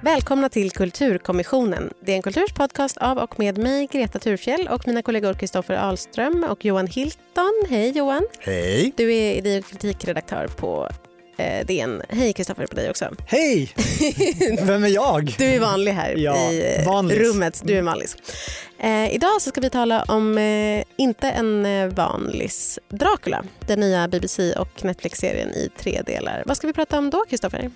Välkomna till Kulturkommissionen. Det är en kulturspodcast av och med mig, Greta Thurfjell och mina kollegor Kristoffer Ahlström och Johan Hilton. Hej Johan! Hej! Du är idé och kritikredaktör på eh, DN. Hej Kristoffer på dig också. Hej! Vem är jag? Du är vanlig här Ja, i eh, vanlis. rummet. Du är vanlis. Eh, idag så ska vi tala om, eh, inte en eh, vanlis, Dracula. Den nya BBC och Netflix-serien i tre delar. Vad ska vi prata om då Kristoffer?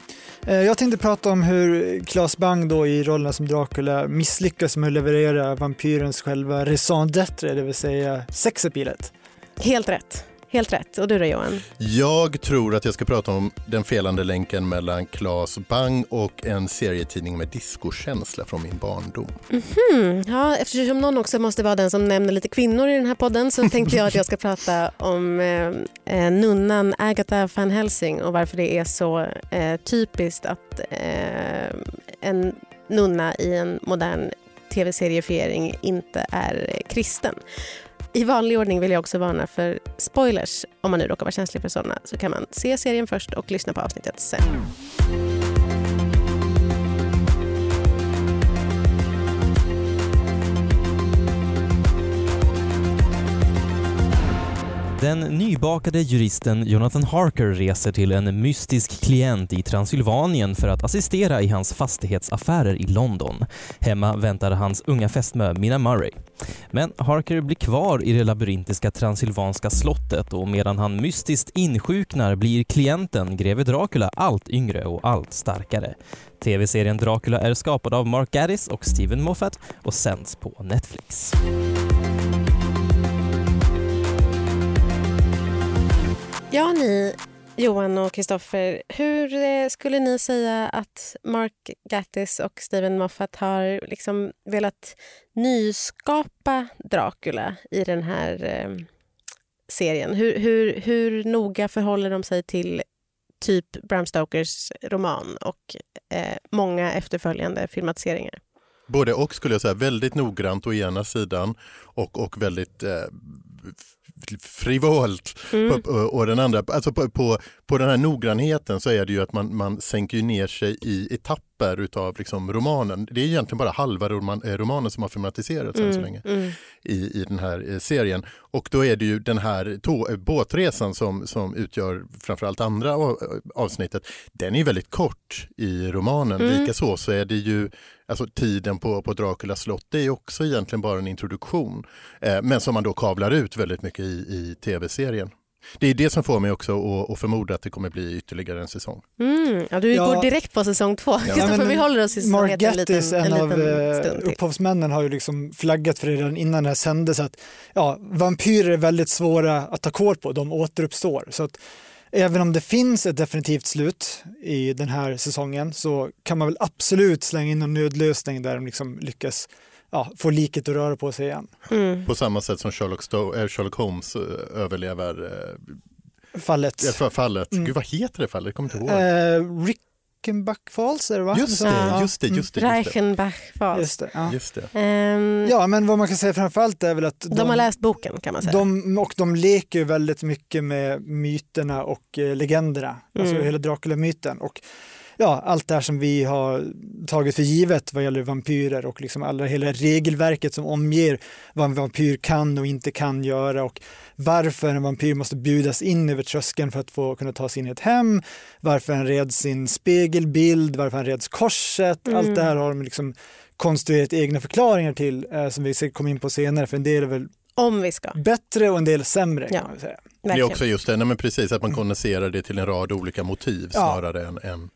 Eh, Jag tänkte prata om hur Claes Bang då i rollen som Dracula misslyckas med att leverera vampyrens själva raison d'être, det vill säga sexapilet. Helt rätt. Helt rätt. Och du då Johan? Jag tror att jag ska prata om den felande länken mellan Claes Bang och en serietidning med discokänsla från min barndom. Hmm, ja, eftersom någon också måste vara den som nämner lite kvinnor i den här podden så tänkte jag att jag ska prata om eh, eh, nunnan Agatha van Helsing och varför det är så eh, typiskt att eh, en nunna i en modern tv-seriefiering inte är kristen. I vanlig ordning vill jag också varna för spoilers. Om man nu råkar vara känslig för sådana så kan man se serien först och lyssna på avsnittet sen. Den nybakade juristen Jonathan Harker reser till en mystisk klient i Transylvanien för att assistera i hans fastighetsaffärer i London. Hemma väntar hans unga fästmö Mina Murray. Men Harker blir kvar i det labyrintiska transylvanska slottet och medan han mystiskt insjuknar blir klienten greve Dracula allt yngre och allt starkare. TV-serien Dracula är skapad av Mark Gaddis och Steven Moffat och sänds på Netflix. Ja, ni, Johan och Kristoffer, hur eh, skulle ni säga att Mark Gatiss och Steven Moffat har liksom velat nyskapa Dracula i den här eh, serien? Hur, hur, hur noga förhåller de sig till typ Bram Stokers roman och eh, många efterföljande filmatiseringar? Både och skulle jag säga, väldigt noggrant å ena sidan och, och väldigt eh, frivolt Mm. på, och den andra. Alltså på, på, på den här noggrannheten så är det ju att man, man sänker ner sig i etapper utav liksom romanen. Det är egentligen bara halva roman, eh, romanen som har filmatiserats än så länge mm. i, i den här eh, serien. Och då är det ju den här tå, eh, båtresan som, som utgör framförallt andra av- avsnittet. Den är väldigt kort i romanen. Mm. Likaså så är det ju Alltså tiden på, på Draculas slott, det är också egentligen bara en introduktion. Eh, men som man då kavlar ut väldigt mycket i, i tv-serien. Det är det som får mig också att, att förmoda att det kommer bli ytterligare en säsong. Mm. Ja, du Ja. går direkt på säsong två. Ja, Kristoffer, men vi håller oss i Mark säsongheten en en en av eh, upphovsmännen, har ju liksom flaggat för det redan innan det här sändes att ja, vampyrer är väldigt svåra att ta kål på, de återuppstår. Så att även om det finns ett definitivt slut i den här säsongen så kan man väl absolut slänga in en nödlösning där de liksom lyckas ja, få liket att röra på sig igen. Mm. På samma sätt som Sherlock, Sto- eh, Sherlock Holmes eh, överlever eh, Fallet. fallet. Mm. Gud vad heter det fallet? Jag kommer inte ihåg. Eh, Rickenbach Falls är det va? just det, ja. just det, just det. Just det. Reichenbach Falls. Just det, ja. Just det. Ehm, ja, men vad man kan säga framförallt är väl att de, har läst boken kan man säga. De, och de leker ju väldigt mycket med myterna och eh, legenderna, alltså Mm. hela Dracula-myten. Och ja, allt det här som vi har tagit för givet vad gäller vampyrer och liksom alla, hela regelverket som omger vad en vampyr kan och inte kan göra och varför en vampyr måste bjudas in över tröskeln för att få kunna ta sig in i ett hem, varför han reds sin spegelbild, varför han reds korset, Mm. allt det här har de liksom konstruerat egna förklaringar till eh, som vi ska komma in på senare för en del är väl Om vi ska. bättre och en del sämre Ja. kan man säga. Det är också just det, nej, men precis att man kondenserar det till en rad olika motiv Ja. snarare än, än,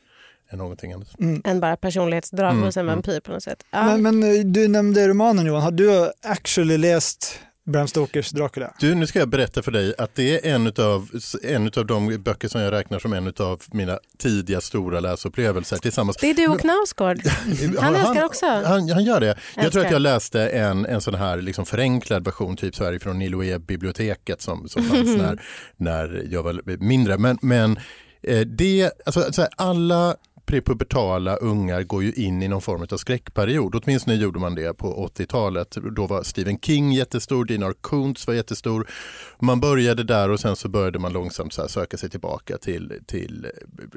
än någonting annat. Än bara personlighetsdrag Mm, hos en mm. vampyr på något sätt. Ja. Men, men eh, du nämnde romanen Johan, har du actually läst Bram Stokers Dracula? Du, nu ska jag berätta för dig att det är en utav, en utav de böcker som jag räknar som en utav mina tidiga stora läsupplevelser tillsammans. det är du och Knausgård. Han älskar också. Han, han gör det. Jag tror Älskar. att jag läste en, en sån här liksom förenklad version, typ så här från Niloé-biblioteket som, som fanns när, när jag var mindre. Men, men eh, det, alltså, alla prepubertala ungar går ju in i någon form av skräckperiod. Åtminstone gjorde man det på 80-talet. Då var Stephen King jättestor, Dinar Kuntz var jättestor. Man började där och sen så började man långsamt så söka sig tillbaka till, till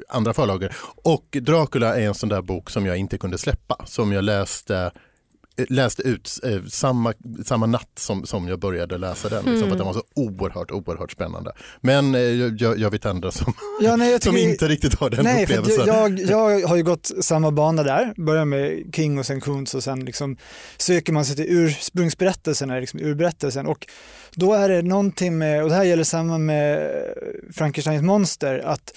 andra förlagor. Och Dracula är en sån där bok som jag inte kunde släppa, som jag läste läste ut eh, samma, samma natt som, som jag började läsa den. Liksom, mm. för att den var så oerhört, oerhört spännande. Men eh, jag, jag vet andra som, ja, nej, som inte riktigt har den nej, upplevelsen. Jag, jag, har ju gått samma bana där, börjar med King och sen Kuntz och sen liksom söker man sig till ursprungsberättelsen, liksom urberättelsen. Och då är det någonting med, och det här gäller samma med Frankensteins monster, att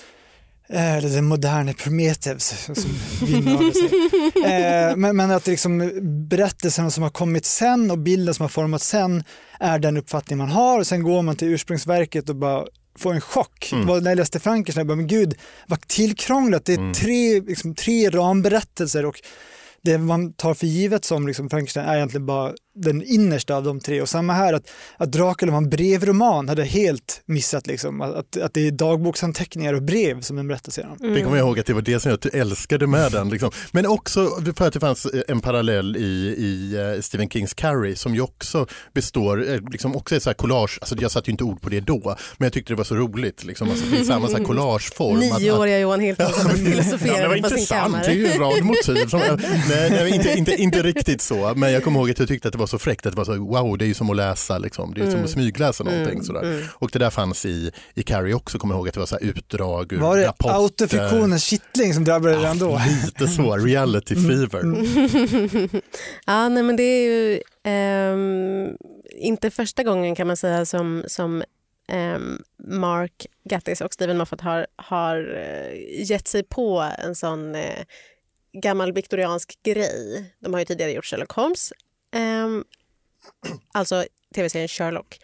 eller den moderna Prometheus som vinner sig. Eh, men, men, att liksom berättelsen som har kommit sen och bilden som har formats sen är den uppfattning man har. Och sen går man till ursprungsverket och bara får en chock. Mm. När jag läste Frankenstein, jag bara, men gud vad tillkrånglat. Det är mm. tre, liksom, tre ramberättelser och det man tar för givet som liksom Frankenstein är egentligen bara den innersta av de tre. Och samma här, att, att Dracula var en brevroman hade jag helt missat. Liksom. Att, att det är dagboksanteckningar och brev som den berättar sedan. Mm. Det kommer jag ihåg att det var det som jag älskade med den. Liksom. Men också för att det fanns en parallell i, i uh, Stephen Kings Carrie som ju också består, eh, liksom också är så här collage, alltså jag satte ju inte ord på det då, men jag tyckte det var så roligt. Liksom. Alltså, det är samma så här collageform. Nioåriga Johan Hilton som filosoferade ja, på sin kammare. Det är ju en rad motiv. Som, nej, nej, inte, inte, inte riktigt så, men jag kommer ihåg att jag tyckte att det var så fräckt att det var så wow, det är ju som att läsa, liksom. det är mm. som att smygläsa någonting. Mm. Sådär. Mm. Och det där fanns i, i Carrie också, kommer jag ihåg att det var så utdrag ur Var det rapporter. autofiktionens kittling som drabbade dig ändå? Ja, lite så, reality mm. fever. ja, nej men det är ju um, inte första gången kan man säga som, som um, Mark Gattis och Steven Moffat har, har uh, gett sig på en sån uh, gammal viktoriansk grej. De har ju tidigare gjort Sherlock Holmes. Um, alltså tv-serien Sherlock,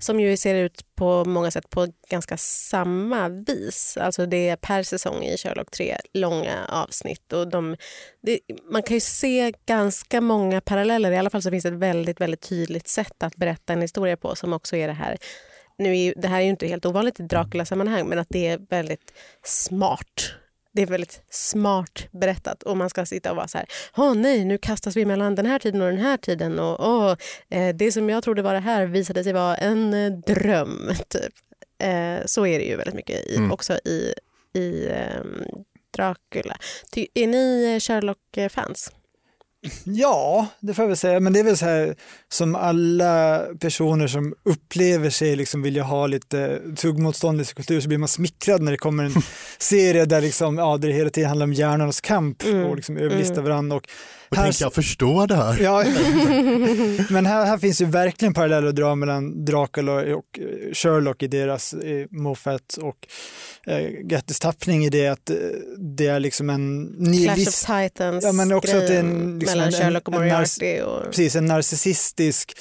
som ju ser ut på många sätt på ganska samma vis. Alltså det är per säsong i Sherlock tre långa avsnitt. Och de, det, man kan ju se ganska många paralleller. I alla fall så finns det ett väldigt, väldigt tydligt sätt att berätta en historia på som också är det här nu är det här är ju inte helt ovanligt i Dracula-sammanhang men att det är väldigt smart det är väldigt smart berättat och man ska sitta och vara så här, åh nej, nu kastas vi mellan den här tiden och den här tiden och åh, eh, det som jag trodde var det här visade sig vara en eh, dröm. Typ. Eh, så är det ju väldigt mycket i, mm. också i, i ehm, Dracula. Ty, är ni Sherlock-fans? Ja, det får jag väl säga. Men det är väl så här som alla personer som upplever sig liksom vilja ha lite tuggmotståndets kultur så blir man smickrad när det kommer en serie där, liksom, ja, det hela tiden handlar om hjärnornas kamp mm. och liksom överlista mm. varandra. Och och här, jag förstår det här. Ja, men här, här finns ju verkligen paralleller att dra mellan Dracula och eh, Sherlock i deras i Moffat och eh, Gettys tappning i det att eh, det är liksom en nihilist... Clash of Titans ja, men också att en, liksom mellan en, Sherlock och Moriarty. Och... Precis, en narcissistisk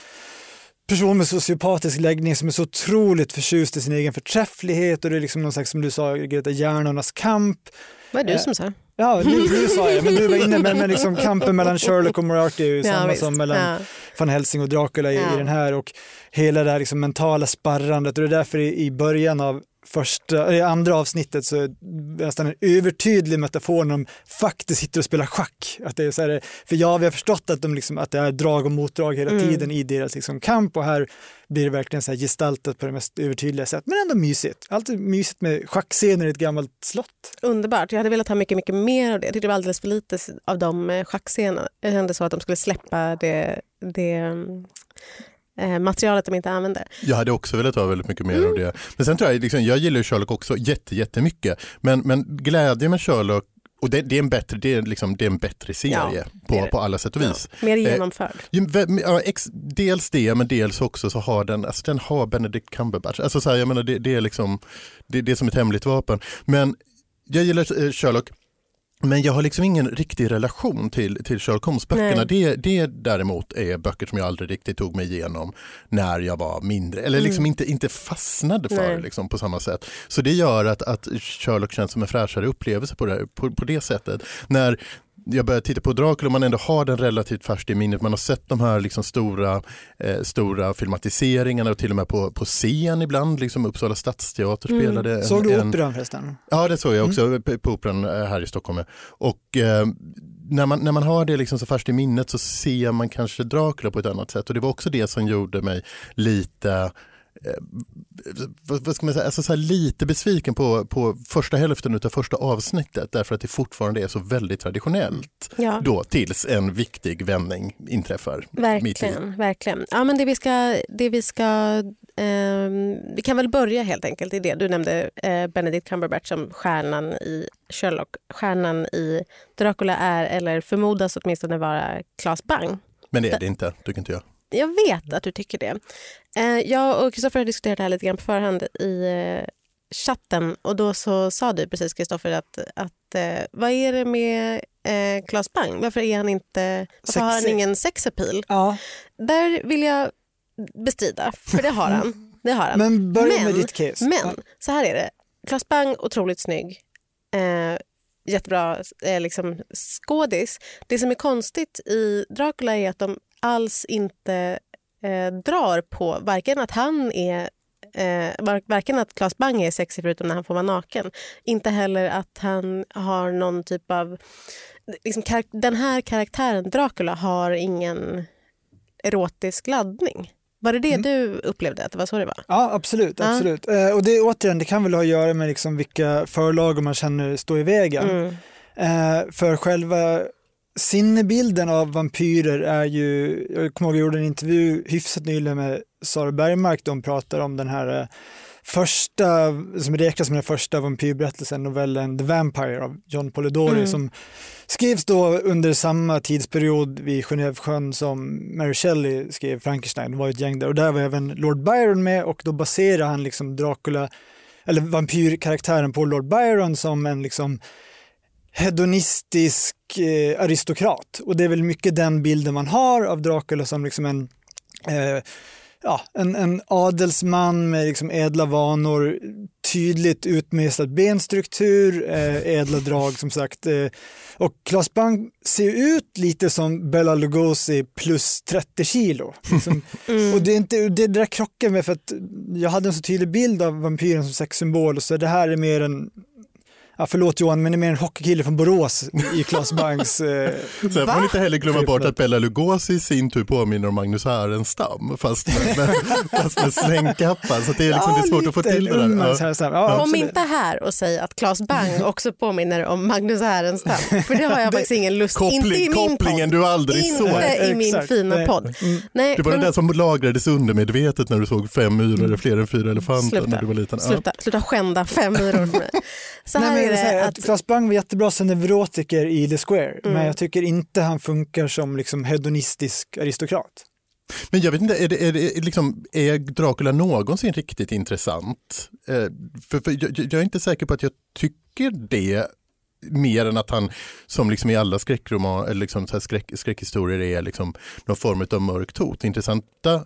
person med sociopatisk läggning som är så otroligt förtjust i sin egen förträfflighet och det är liksom någon slags, som du sa, Greta, hjärnornas kamp. Vad är du som sa? Ja, nu, nu sa jag men du var inne med, med liksom kampen mellan Sherlock och Moriarty är ju samma visst. som mellan ja. van Helsing och Dracula i, ja. i den här och hela det här liksom mentala sparrandet och det är därför i, i början av första, i andra avsnittet så är det nästan en övertydlig metafor när de faktiskt sitter och spelar schack. Att det är så här, för ja, vi har förstått att, de liksom, att det är drag och motdrag hela mm. tiden i deras liksom kamp och här blir det verkligen så här gestaltat på det mest övertydliga sätt. Men ändå mysigt. Alltid mysigt med schackscener i ett gammalt slott. Underbart. Jag hade velat ha mycket, mycket mer av det. Jag tyckte det var alldeles för lite av de eh, schackscenerna. Det kändes så att de skulle släppa det, det eh, materialet de inte använder. Jag hade också velat ha väldigt mycket mer mm. av det. Men sen tror jag, liksom, jag gillar Sherlock också jätte, jättemycket. Men, men glädjen med Sherlock och det, det, är en bättre, det är liksom, det är en bättre serie ja, på, på alla sätt och vis. Ja, mer genomförd. Eh, dels det, men dels också så har den, alltså den har Benedict Cumberbatch. Alltså så här, jag menar, det, det är liksom, det, det är som ett hemligt vapen. Men jag gillar eh, Sherlock men jag har liksom ingen riktig relation till, till Sherlock Holmes-böckerna. Det, det däremot är böcker som jag aldrig riktigt tog mig igenom när jag var mindre. Eller liksom mm. inte, inte fastnade för liksom, på samma sätt. Så det gör att, att Sherlock känns som en fräschare upplevelse på det, på, på det sättet. När jag började titta på Dracula och man ändå har den relativt färskt i minnet. Man har sett de här liksom stora, eh, stora filmatiseringarna och till och med på, på scen ibland. Liksom Uppsala stadsteater Mm. spelade. En, Såg du en, operan förresten? Ja det såg jag också på- på Operan eh, här i Stockholm. Och eh, när, man, när man har det liksom så färskt i minnet så ser man kanske Dracula på ett annat sätt. Och det var också det som gjorde mig lite vad, vad ska man säga, alltså så lite besviken på, på första hälften av första avsnittet därför att det fortfarande är så väldigt traditionellt Ja. då tills en viktig vändning inträffar. Verkligen, verkligen. Ja, men det vi ska, det vi ska ehm, vi kan väl börja helt enkelt i det. Du nämnde eh, Benedict Cumberbatch som stjärnan i Sherlock. Stjärnan i Dracula är, eller förmodas åtminstone vara, Claes Bang. Men det är det inte, tycker inte jag. Jag vet att du tycker det. Eh, jag och Kristoffer har diskuterat det här lite grann på förhand i eh, chatten och då så sa du precis Kristoffer att, att eh, vad är det med eh, Claes Bang? Varför är han inte, varför har han ingen sexappeal? Ja, Där vill jag bestrida, för det har han. Det har han. men börja Men- med ditt case. Men Ja. så här är det. Claes Bang, otroligt snygg. Eh, jättebra eh, liksom, skådis. Det som är konstigt i Dracula är att de alls inte eh, drar på varken att han är Eh, var- varken att Claes Bang är sexig förutom när han får vara naken. Inte heller att han har någon typ av... Liksom, den här karaktären, Dracula, har ingen erotisk laddning. Var det det du upplevde? att det var så det var? Ja, absolut. Ja. absolut. Eh, och det, återigen, det kan väl ha att göra med liksom vilka förlagor man känner står i vägen. Mm. Eh, för själva sinnebilden av vampyrer är ju, jag kommer ihåg jag gjorde en intervju hyfsat nyligen med Sara Bergmark, de pratar om den här eh, första, som räknas som den första vampyrberättelsen, novellen The Vampire av John Polidori Mm. som skrevs då under samma tidsperiod vid Genèvesjön som Mary Shelley skrev Frankenstein, det var ett gäng där och där var även Lord Byron med och då baserar han liksom Dracula, eller vampyrkaraktären på Lord Byron som en liksom hedonistisk eh, aristokrat. Och det är väl mycket den bilden man har av Dracula som liksom en, eh, ja, en, en adelsman med liksom ädla vanor, tydligt utmejslad benstruktur, eh, ädla drag som sagt. Eh, och Claes Bang ser ut lite som Bela Lugosi plus 30 kilo. Liksom. Mm. Och det, är inte, det där krockar med för att jag hade en så tydlig bild av vampyren som sexsymbol och så det här är mer en Ja, förlåt Johan, men det är mer en hockeykille från Borås i Claes Bangs... Eh, Sen får man inte heller glömma bort att Bella Lugosi i sin tur påminner om Magnus Härenstam fast med, med, fast med slängkappan. Så det är, liksom, det är svårt att få till det där. Ja. ja, Kom inte här och säg att Claes Bang också påminner om Magnus Härenstam. För det har jag faktiskt ingen lust inte i Koppling, min kopplingen podd. du aldrig Inte såg. i min Exakt. fina Nej. podd. Mm. Nej, Det var den men- där som lagrades undermedvetet när du såg fem myror eller fler än fyra elefanter Sluta. när du var liten. Ja. Sluta, sluta skända fem myror för mig. Så här Men, så här, att... Claes Bang var jättebra som neurotiker i The Square, Mm. men jag tycker inte han funkar som liksom hedonistisk aristokrat. Men jag vet inte, är, det, är, det, liksom, är Dracula någonsin riktigt intressant? Eh, för, för jag, jag är inte säker på att jag tycker det mer än att han som liksom i alla skräckroman, eller liksom så skräck, skräckhistorier är liksom någon form av mörkt hot. Det intressanta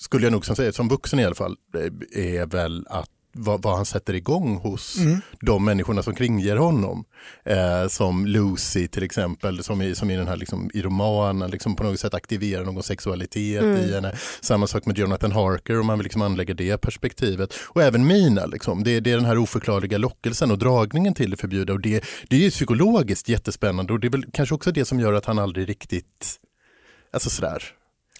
skulle jag nog som säga, som vuxen i alla fall, eh, är väl att vad, vad han sätter igång hos Mm. de människorna som kringger honom. Eh, som Lucy till exempel, som i, som i den här liksom, i romanen liksom på något sätt aktiverar någon sexualitet Mm. i henne. Samma sak med Jonathan Harker om man vill liksom anlägga det perspektivet. Och även Mina, liksom. det, det är den här oförklarliga lockelsen och dragningen till det förbjudna. Och det, det är ju psykologiskt jättespännande och det är väl kanske också det som gör att han aldrig riktigt, alltså sådär.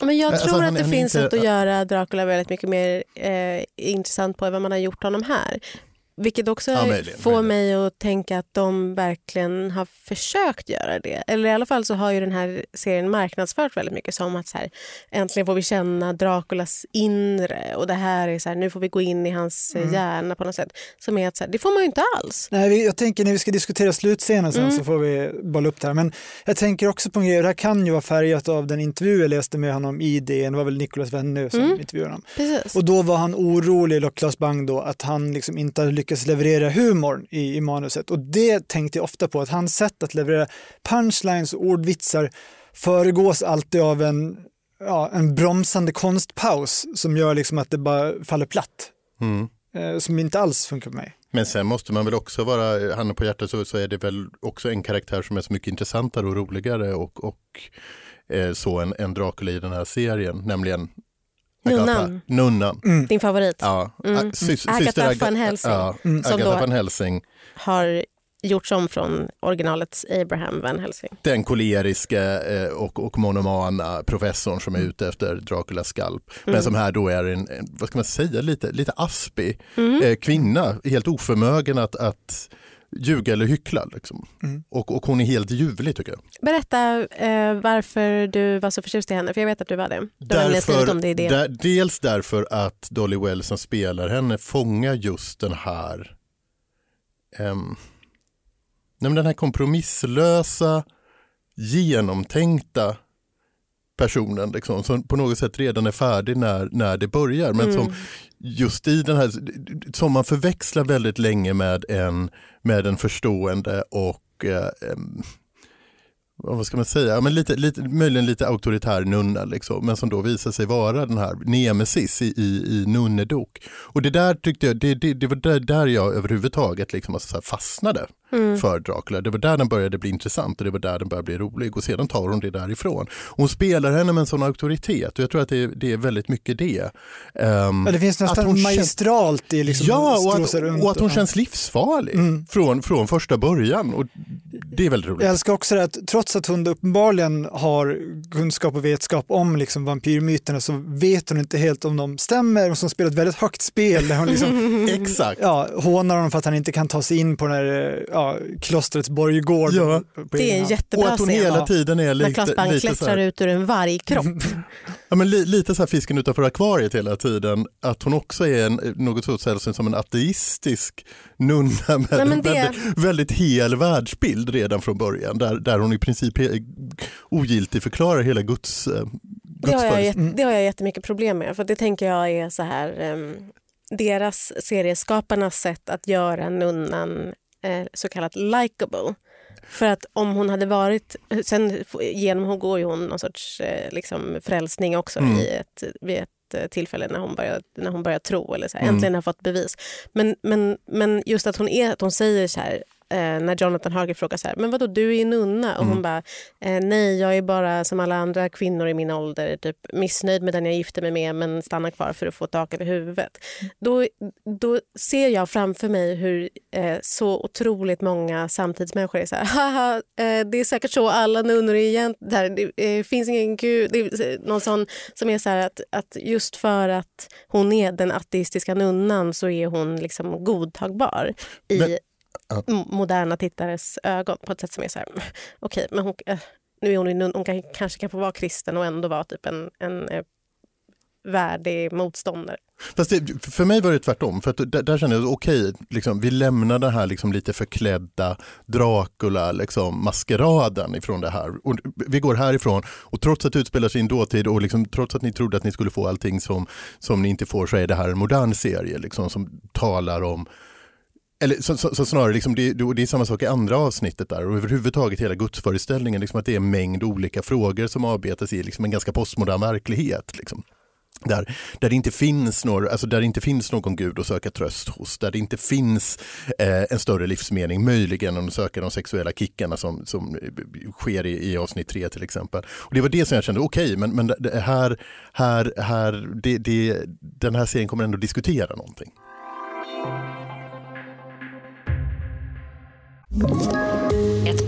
Men jag Alltså, tror han- att det finns inte- sätt att göra Dracula väldigt mycket mer eh, intressant på än vad man har gjort honom här. Vilket också Ja, möjligen, får möjligen. mig att tänka att de verkligen har försökt göra det. Eller i alla fall så har ju den här serien marknadsfört väldigt mycket som att så här, äntligen får vi känna Draculas inre och det här är så här, nu får vi gå in i hans eh, Mm. hjärna på något sätt. Som är att så här, det får man ju inte alls. Nej, jag tänker när vi ska diskutera slutscenen sen Mm. så får vi bolla upp det här. Men jag tänker också på en grej, det här kan ju vara färgat av den intervju jag läste med honom i DN, det var väl Nicolas Wenner som Mm. intervjuade honom. Precis. Och då var han orolig, Claes Bang då, att han liksom inte hade lyckats leverera humorn i, i manuset. Och det tänkte jag ofta på, att hans sätt att leverera punchlines och ordvitsar föregås alltid av en, ja, en bromsande konstpaus som gör liksom att det bara faller platt. Mm. Eh, som inte alls funkar på mig. Men sen måste man väl också vara, handen på hjärtat så, så är det väl också en karaktär som är så mycket intressantare och roligare och, och eh, så än, än Dracula i den här serien, nämligen Nunnan. Nunnan. Mm. Din favorit Ja, Mm. Ä- sys- Agatha van Helsing. Ja, Mm. Som Agatha van Helsing. har gjorts om från originalets Abraham Van Helsing. Den koleriska eh, och, och monomana professorn som är Mm. ute efter Draculas skalp. Men som här då är en, en vad ska man säga, lite, lite aspig Mm. eh, kvinna, helt oförmögen att, att ljuga eller hyckla. Liksom. Mm. Och, och hon är helt ljuvlig tycker jag. Berätta eh, varför du var så förtjust i henne, för jag vet att du var det. Du har skrivit om det i det. där, dels därför att Dolly Wells som spelar henne fångar just den här ehm, den här kompromisslösa, genomtänkta personen liksom, som på något sätt redan är färdig när, när det börjar. Men som Mm. just i den här, som man förväxlar väldigt länge med en, med en förstående och eh, vad ska man säga, men lite, lite, möjligen lite auktoritär nunna, liksom, men som då visar sig vara den här nemesis i, i, i nunnedok. Och det där tyckte jag, det, det, det var där, där jag överhuvudtaget liksom alltså fastnade Mm. för Dracula. Det var där den började bli intressant och det var där den började bli rolig och sedan tar hon det därifrån. Hon spelar henne med en sån auktoritet och jag tror att det, det är väldigt mycket det. Ja, det finns att nästan magistralt i liksom ja, och att, runt och att hon ja. känns livsfarlig Mm. från, från första början. Och det är väldigt roligt. Jag älskar också det att trots att hon uppenbarligen har kunskap och vetskap om liksom vampyrmyterna så vet hon inte helt om de stämmer och som spelar ett väldigt högt spel där hon liksom, Exakt. ja, hånar honom för att han inte kan ta sig in på den här, ja, klostrets borggård. Ja. på Det är en hand. Och jättebra att hon scen. hela tiden är När lite, Klas Bang lite, så klättrar ut ur en vargkropp. ja, men li, lite så här fisken utanför akvariet hela tiden. Att hon också är en, något så sällsynt som en ateistisk nunna med Nej, en det- väldigt, väldigt hel världsbild redan från början. Där, där hon i princip he, ogiltig förklarar hela Guds, eh, Det har, jag, jätte- det har jag jättemycket problem med. För det tänker jag är så här, ehm, deras serieskaparnas sätt att göra nunnan eh, så kallat likable. För att om hon hade varit, sen f- genom hon går ju hon någon sorts eh, liksom frälsning också Mm. i ett, vid ett eh, tillfälle när hon börjar, när hon börjar tro eller så här, Mm. äntligen har fått bevis. Men, men, men just att hon, är, att hon säger så här, eh, när Jonathan Harker frågar så här, men vadå du är ju nunna? Och hon Mm. bara, eh, nej jag är bara som alla andra kvinnor i min ålder, typ missnöjd med den jag gifte mig med men stannar kvar för att få tak över huvudet. Då, då ser jag framför mig hur eh, så otroligt många samtidsmänniskor är så här, haha, eh, det är säkert så alla nunnor är egentligen, där, det eh, finns ingen gud, det är någon sån som är så här att, att just för att hon är den ateistiska nunnan så är hon liksom godtagbar i Men- moderna tittares ögon på ett sätt som är så här, okej, men hon, eh, nu är hon, hon kan, kanske kan få vara kristen och ändå vara typ en, en eh, värdig motståndare. Fast det, för mig var det tvärtom, för att där, där kände jag okej, liksom, vi lämnar den här liksom lite förklädda Dracula liksom, maskeraden ifrån det här. Och vi går härifrån och trots att det utspelar sig i en dåtid och liksom, trots att ni trodde att ni skulle få allting som, som ni inte får så är det här en modern serie liksom, som talar om eller så, så, så snarare, liksom det, det är samma sak i andra avsnittet där och överhuvudtaget hela gudsföreställningen, liksom att det är en mängd olika frågor som arbetas i liksom en ganska postmodern verklighet. Liksom. Där, där, det inte finns någon, alltså där det inte finns någon gud att söka tröst hos, där det inte finns eh, en större livsmening, möjligen än att söka de sexuella kickarna som, som eh, sker i, i avsnitt tre till exempel. Och det var det som jag kände, okej, okay, men, men det här, här, här, det, det, den här serien kommer ändå diskutera någonting. Ett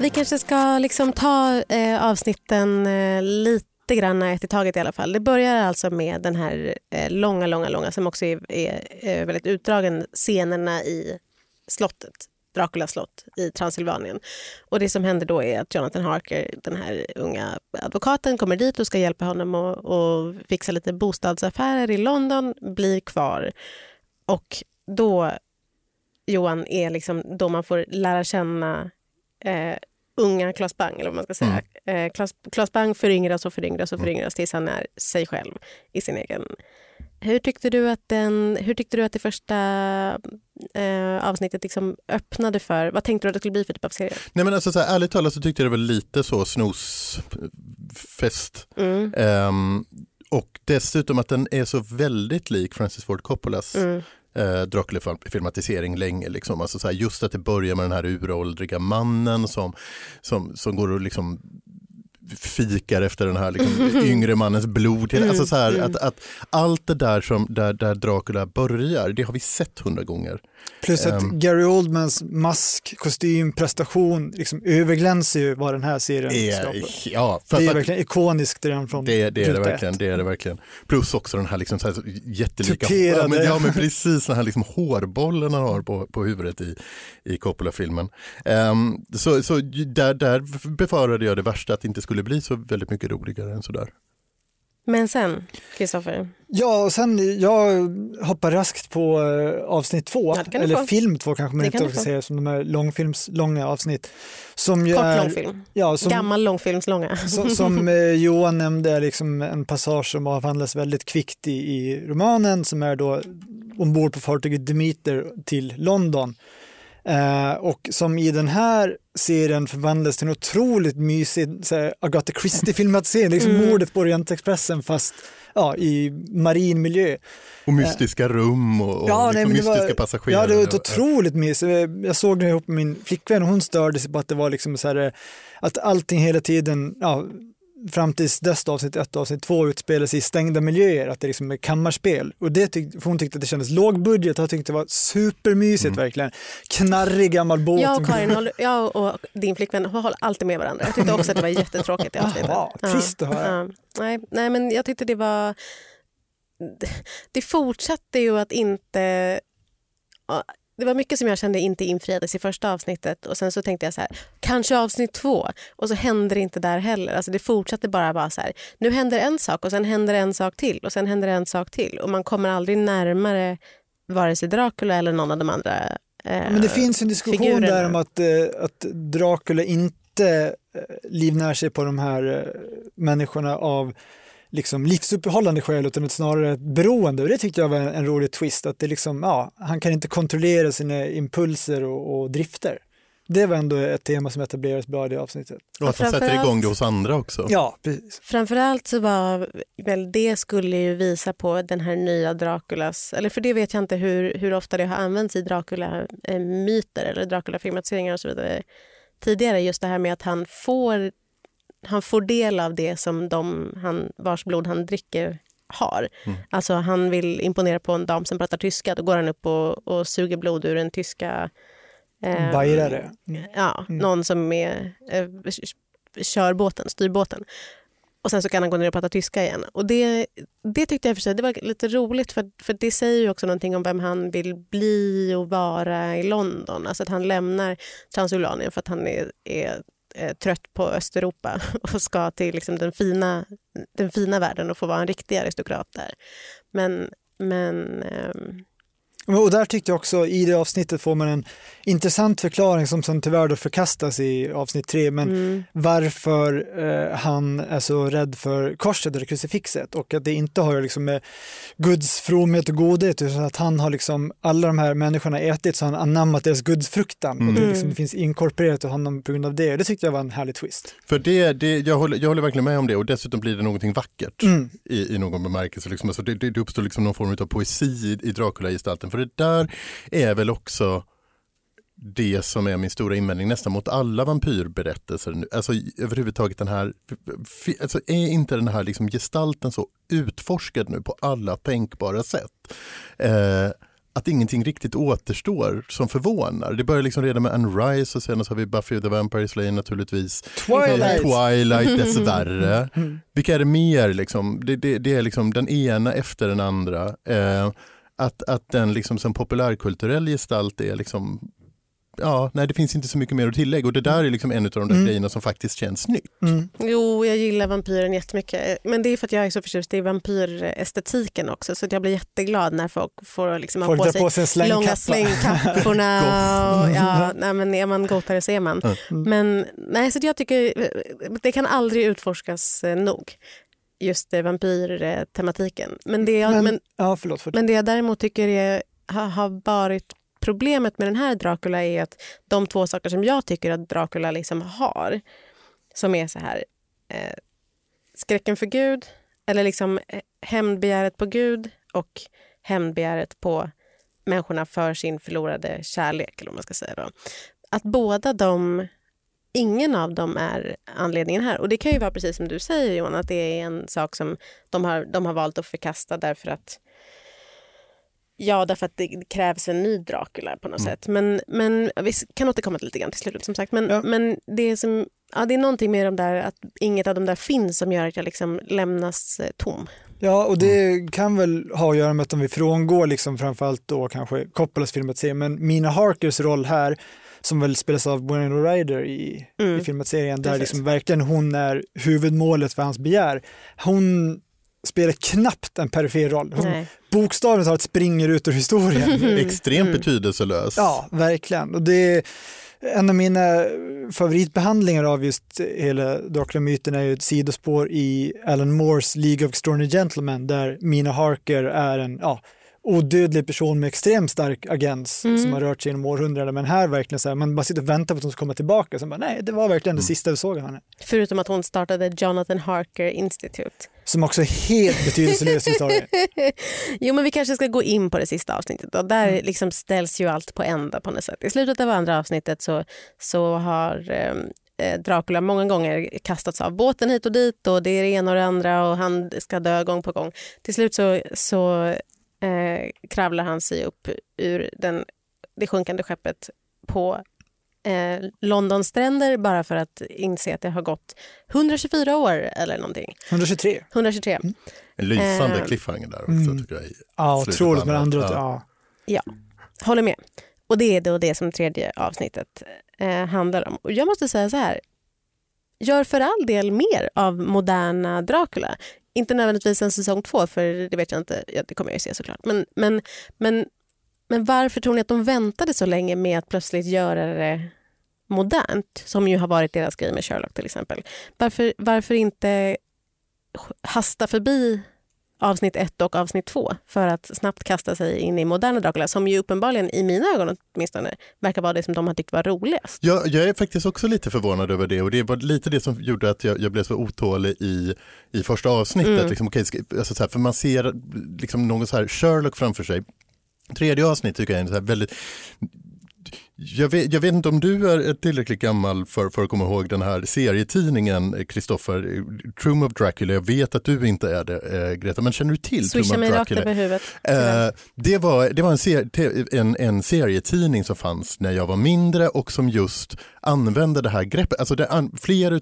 Vi kanske ska liksom ta eh, avsnitten eh, lite grann ett i taget i alla fall. Det börjar alltså med den här eh, långa, långa, långa som också är, är, är väldigt utdragen scenerna i slottet. Draculas slott i Transylvanien. Och det som händer då är att Jonathan Harker, den här unga advokaten, kommer dit och ska hjälpa honom att fixa lite bostadsaffärer i London, blir kvar och då, Johan, är liksom då man får lära känna eh, unga Claes Bang, eller vad man ska säga. Eh, Claes, Claes Bang föryngras och föryngras och föryngras tills han är sig själv i sin egen... Hur tyckte du att, den, hur tyckte du att det första eh, avsnittet liksom öppnade för... Vad tänkte du att det skulle bli för typ av serie? Nej men alltså så här, ärligt talat så tyckte jag det var lite så snosfest. Mm. Ehm, och dessutom att den är så väldigt lik Francis Ford Coppolas Mm eh, Dracula-filmatisering länge. Liksom. Alltså, så här, just att det börjar med den här uråldriga mannen som, som, som går och liksom fikar efter den här liksom, yngre mannens blod. Mm, Alltså, så här, mm. att, att allt det där som, där, där Dracula börjar, det har vi sett hundra gånger. Plus att Ehm. Gary Oldmans mask, kostym, prestation liksom överglänser ju vad den här serien Är, skapar. ja, Det är för- verkligen ikoniskt redan från Det, det, är det, verkligen, ett. det är det verkligen. Plus också den här, liksom så här jättelika ja, men, ja, men precis den här liksom hårbollen han har på, på huvudet i, i Coppola-filmen. Ehm, så så där, där befarade jag det värsta, att det inte skulle bli så väldigt mycket roligare än sådär. Men sen, Kristoffer. Ja, och sen jag hoppar raskt på eh, avsnitt två, Ja, eller få. film två kanske man Det inte ska säga, som de här långfilmslånga avsnitt. Som ju Kort är, långfilm. Ja, som, Gammal långfilmslånga. som, som eh, Johan nämnde är liksom en passage som avhandlas väldigt kvickt i, i romanen som är då ombord på fartyget Demeter till London. Eh, och som i den här serien förvandlas till en otroligt mysig så här, Agatha Christie-filmatisering, liksom Mm. mordet på Orientexpressen fast ja, i marin miljö. Och mystiska rum och, och Ja, liksom nej, det var- mystiska passagerare. Ja, det var ett otroligt mysigt. Jag såg det ihop med min flickvän och hon störde sig på att det var liksom så här, eh, att allting hela tiden, ja, fram tills dess avsnitt ett och avsnitt två utspelar sig i stängda miljöer, att det liksom är kammarspel. Och det tyck, för hon tyckte att det kändes låg budget, jag tyckte det var supermysigt verkligen. Knarrig gammal båt. Jag och Karin, håller, jag och din flickvän håller alltid med varandra. Jag tyckte också att det var jättetråkigt i avsnittet. Jaha, trist att höra. Ja. Nej, nej, men jag tyckte det var... Det fortsatte ju att inte... Det var mycket som jag kände inte infriades i första avsnittet och sen så tänkte jag så här, kanske avsnitt två och så hände det inte där heller. Alltså det fortsatte bara vara så här, nu händer en sak och sen händer en sak till och sen händer en sak till och man kommer aldrig närmare vare sig Dracula eller någon av de andra eh, Men det finns en diskussion figurerna. där om att, eh, att Dracula inte eh, livnär sig på de här eh, människorna av liksom livsuppehållande skäl utan snarare ett beroende. Och det tyckte jag var en, en rolig twist, att det liksom, ja, han kan inte kontrollera sina impulser och, och drifter. Det var ändå ett tema som etablerades bra i det avsnittet. Och att han sätter igång det hos andra också. Ja, precis. Framförallt så var väl det skulle ju visa på den här nya Draculas, eller för det vet jag inte hur, hur ofta det har använts i Dracula-myter eller Dracula-filmatiseringar och så vidare tidigare. Just det här med att han får, han får del av det som de han, vars blod han dricker har. Mm. Alltså han vill imponera på en dam som pratar tyska, då går han upp och, och suger blod ur en tyska eh, Bajrare. Ja, Mm. någon som är, eh, kör båten, styr båten. Och sen så kan han gå ner och prata tyska igen. Och det, det tyckte jag för sig det var lite roligt för, för det säger ju också någonting om vem han vill bli och vara i London. Alltså att han lämnar Transylvanien för att han är, är eh, trött på Östeuropa och ska till liksom den, fina, den fina världen och få vara en riktig aristokrat där. Men, men eh, och där tyckte jag också, i det avsnittet får man en intressant förklaring som sen tyvärr då förkastas i avsnitt tre, men mm, varför eh, han är så rädd för korset eller krucifixet och att det inte har liksom med Guds fromhet och godhet utan att han har liksom, alla de här människorna ätit så har han anammat deras gudsfruktan och det, Mm. liksom, finns inkorporerat i honom på grund av det. Det tyckte jag var en härlig twist. För det, det, jag, håller, jag håller verkligen med om det och dessutom blir det någonting vackert Mm. i, i någon bemärkelse. Liksom. Alltså det, det det uppstår liksom någon form av poesi i, i Dracula-gestalten. För det där är väl också det som är min stora invändning nästan mot alla vampyrberättelser. nu. Alltså överhuvudtaget den här, alltså är inte den här liksom gestalten så utforskad nu på alla tänkbara sätt? Eh, att ingenting riktigt återstår som förvånar. Det börjar liksom redan med Anne Rice och sen så har vi Buffy the Vampire Slayer naturligtvis. Twilight! Twilight dessvärre. Mm. Vilka är det mer? Liksom? Det, det, det är liksom den ena efter den andra. Eh, att, att den liksom som populärkulturell gestalt är liksom ja, nej det finns inte så mycket mer att tillägga och det där är liksom en av de där Mm. grejerna som faktiskt känns nytt. Mm. Jo, jag gillar vampyren jättemycket. Men det är för att jag är så förtjust i vampyrestetiken också. Så att jag blir jätteglad när folk får liksom ha Folk på sig på sig en långa slängkappa. slängkapporna. och, ja, nej, men är man gotare så är man. Mm. Men nej, så jag tycker det kan aldrig utforskas eh, nog. Just eh, vampyrtematiken. Men det, jag, Men, men, ja, förlåt. förlåt. men det jag däremot tycker är, har, har varit problemet med den här Dracula är att de två saker som jag tycker att Dracula liksom har, som är så här, eh, skräcken för Gud, eller liksom eh, hämndbegäret på Gud och hämndbegäret på människorna för sin förlorade kärlek, eller man ska säga då. Att båda de, ingen av dem är anledningen här. Och det kan ju vara precis som du säger Johan, att det är en sak som de har, de har valt att förkasta därför att Ja, därför att det krävs en ny Dracula på något sätt. Men, men vi kan återkomma till lite grann till slutet som sagt. Men, Ja. men det, är som, ja, det är någonting med de där, att inget av de där finns som gör att jag liksom lämnas eh, tom. Ja, och det kan väl ha att göra med att om vi frångår liksom framförallt då kanske Coppolas filmatisering, men Mina Harkers roll här som väl spelas av Winona Ryder i, Mm. i filmatiseringen, där Precis. liksom verkligen hon är huvudmålet för hans begär. Hon spelar knappt en perifer roll. Hon Nej. bokstavligt talat springer ut ur historien. Extremt betydelselös. Ja, verkligen. Och det är en av mina favoritbehandlingar av just hela Dracula-myten är ju ett sidospår i Alan Moores League of Extraordinary Gentlemen där Mina Harker är en ja, odödlig person med extremt stark agens Mm. som har rört sig genom århundraden. Men här verkligen så här, man bara sitter och väntar på att hon ska komma tillbaka. Så bara, nej, det var verkligen det sista vi såg av henne. Förutom att hon startade Jonathan Harker Institute. Som också är helt betydelselös historia. Jo, men vi kanske ska gå in på det sista avsnittet. Då. Där liksom ställs ju allt på ända på något sätt. I slutet av andra avsnittet så, så har eh, Dracula många gånger kastats av båten hit och dit och det är det ena och det andra och han ska dö gång på gång. Till slut så, så eh, kravlar han sig upp ur den, det sjunkande skeppet på eh, Londons stränder bara för att inse att det har gått 124 år eller någonting. 123. 123. En lysande Eh, cliffhanger där också mm. tycker jag. Ja, otroligt med andra. andra. Ja. Ja. Håller med. Och det är då det som tredje avsnittet eh, handlar om. Och jag måste säga så här. Gör för all del mer av moderna Dracula. Inte nödvändigtvis en säsong två, för det vet jag inte. Ja, det kommer jag ju se såklart. Men, men, men, men varför tror ni att de väntade så länge med att plötsligt göra det modernt? Som ju har varit deras grej med Sherlock till exempel. Varför, varför inte hasta förbi avsnitt ett och avsnitt två för att snabbt kasta sig in i moderna Dracula som ju uppenbarligen i mina ögon åtminstone verkar vara det som de har tyckt var roligast. Jag, jag är faktiskt också lite förvånad över det och det var lite det som gjorde att jag, jag blev så otålig i, i första avsnittet. Mm. Liksom, ska, alltså så här, för man ser liksom någon så här Sherlock framför sig. Tredje avsnitt tycker jag är en så väldigt jag vet, jag vet inte om du är tillräckligt gammal för, för att komma ihåg den här serietidningen, Kristoffer, Troom of Dracula. Jag vet att du inte är det, eh, Greta, men känner du till Swisha of mig rakt Dracula? över huvudet. Eh, det var, det var en, ser, te- en, en serietidning som fanns när jag var mindre och som just använde det här greppet. Alltså det an,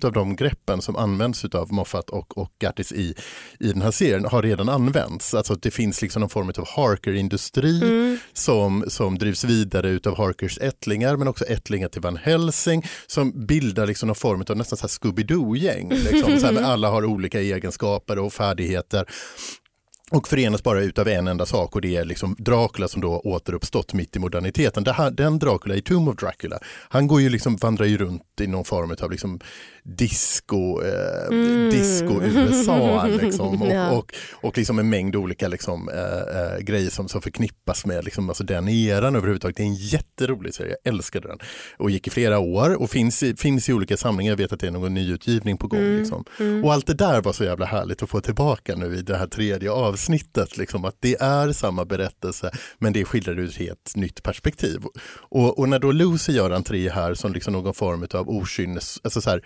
av de greppen som används av Moffat och, och Gattis i, i den här serien har redan använts. Alltså det finns liksom någon form av Harker-industri Mm. som, som drivs vidare utav Harkers ättlingar men också ättlingar till Van Helsing som bildar liksom någon form av nästan så Scooby-Doo-gäng. Liksom, så här, alla har olika egenskaper och färdigheter och förenas bara utav en enda sak och det är liksom Dracula som då återuppstått mitt i moderniteten. Det här, den Dracula i Tomb of Dracula, han går ju liksom, vandrar ju runt i någon form av liksom disco, eh, Mm. disco USA liksom, och, Ja. och, och liksom en mängd olika liksom, eh, eh, grejer som, som förknippas med liksom, alltså den eran överhuvudtaget. Det är en jätterolig serie, jag älskade den. Och gick i flera år och finns i, finns i olika samlingar, jag vet att det är någon nyutgivning på gång. Mm. Liksom. Och allt det där var så jävla härligt att få tillbaka nu i det här tredje avsnittet. Liksom, att det är samma berättelse men det skildrar ur ett helt nytt perspektiv. Och, och när då Lucy gör entré här som liksom någon form av okynnes, alltså så här,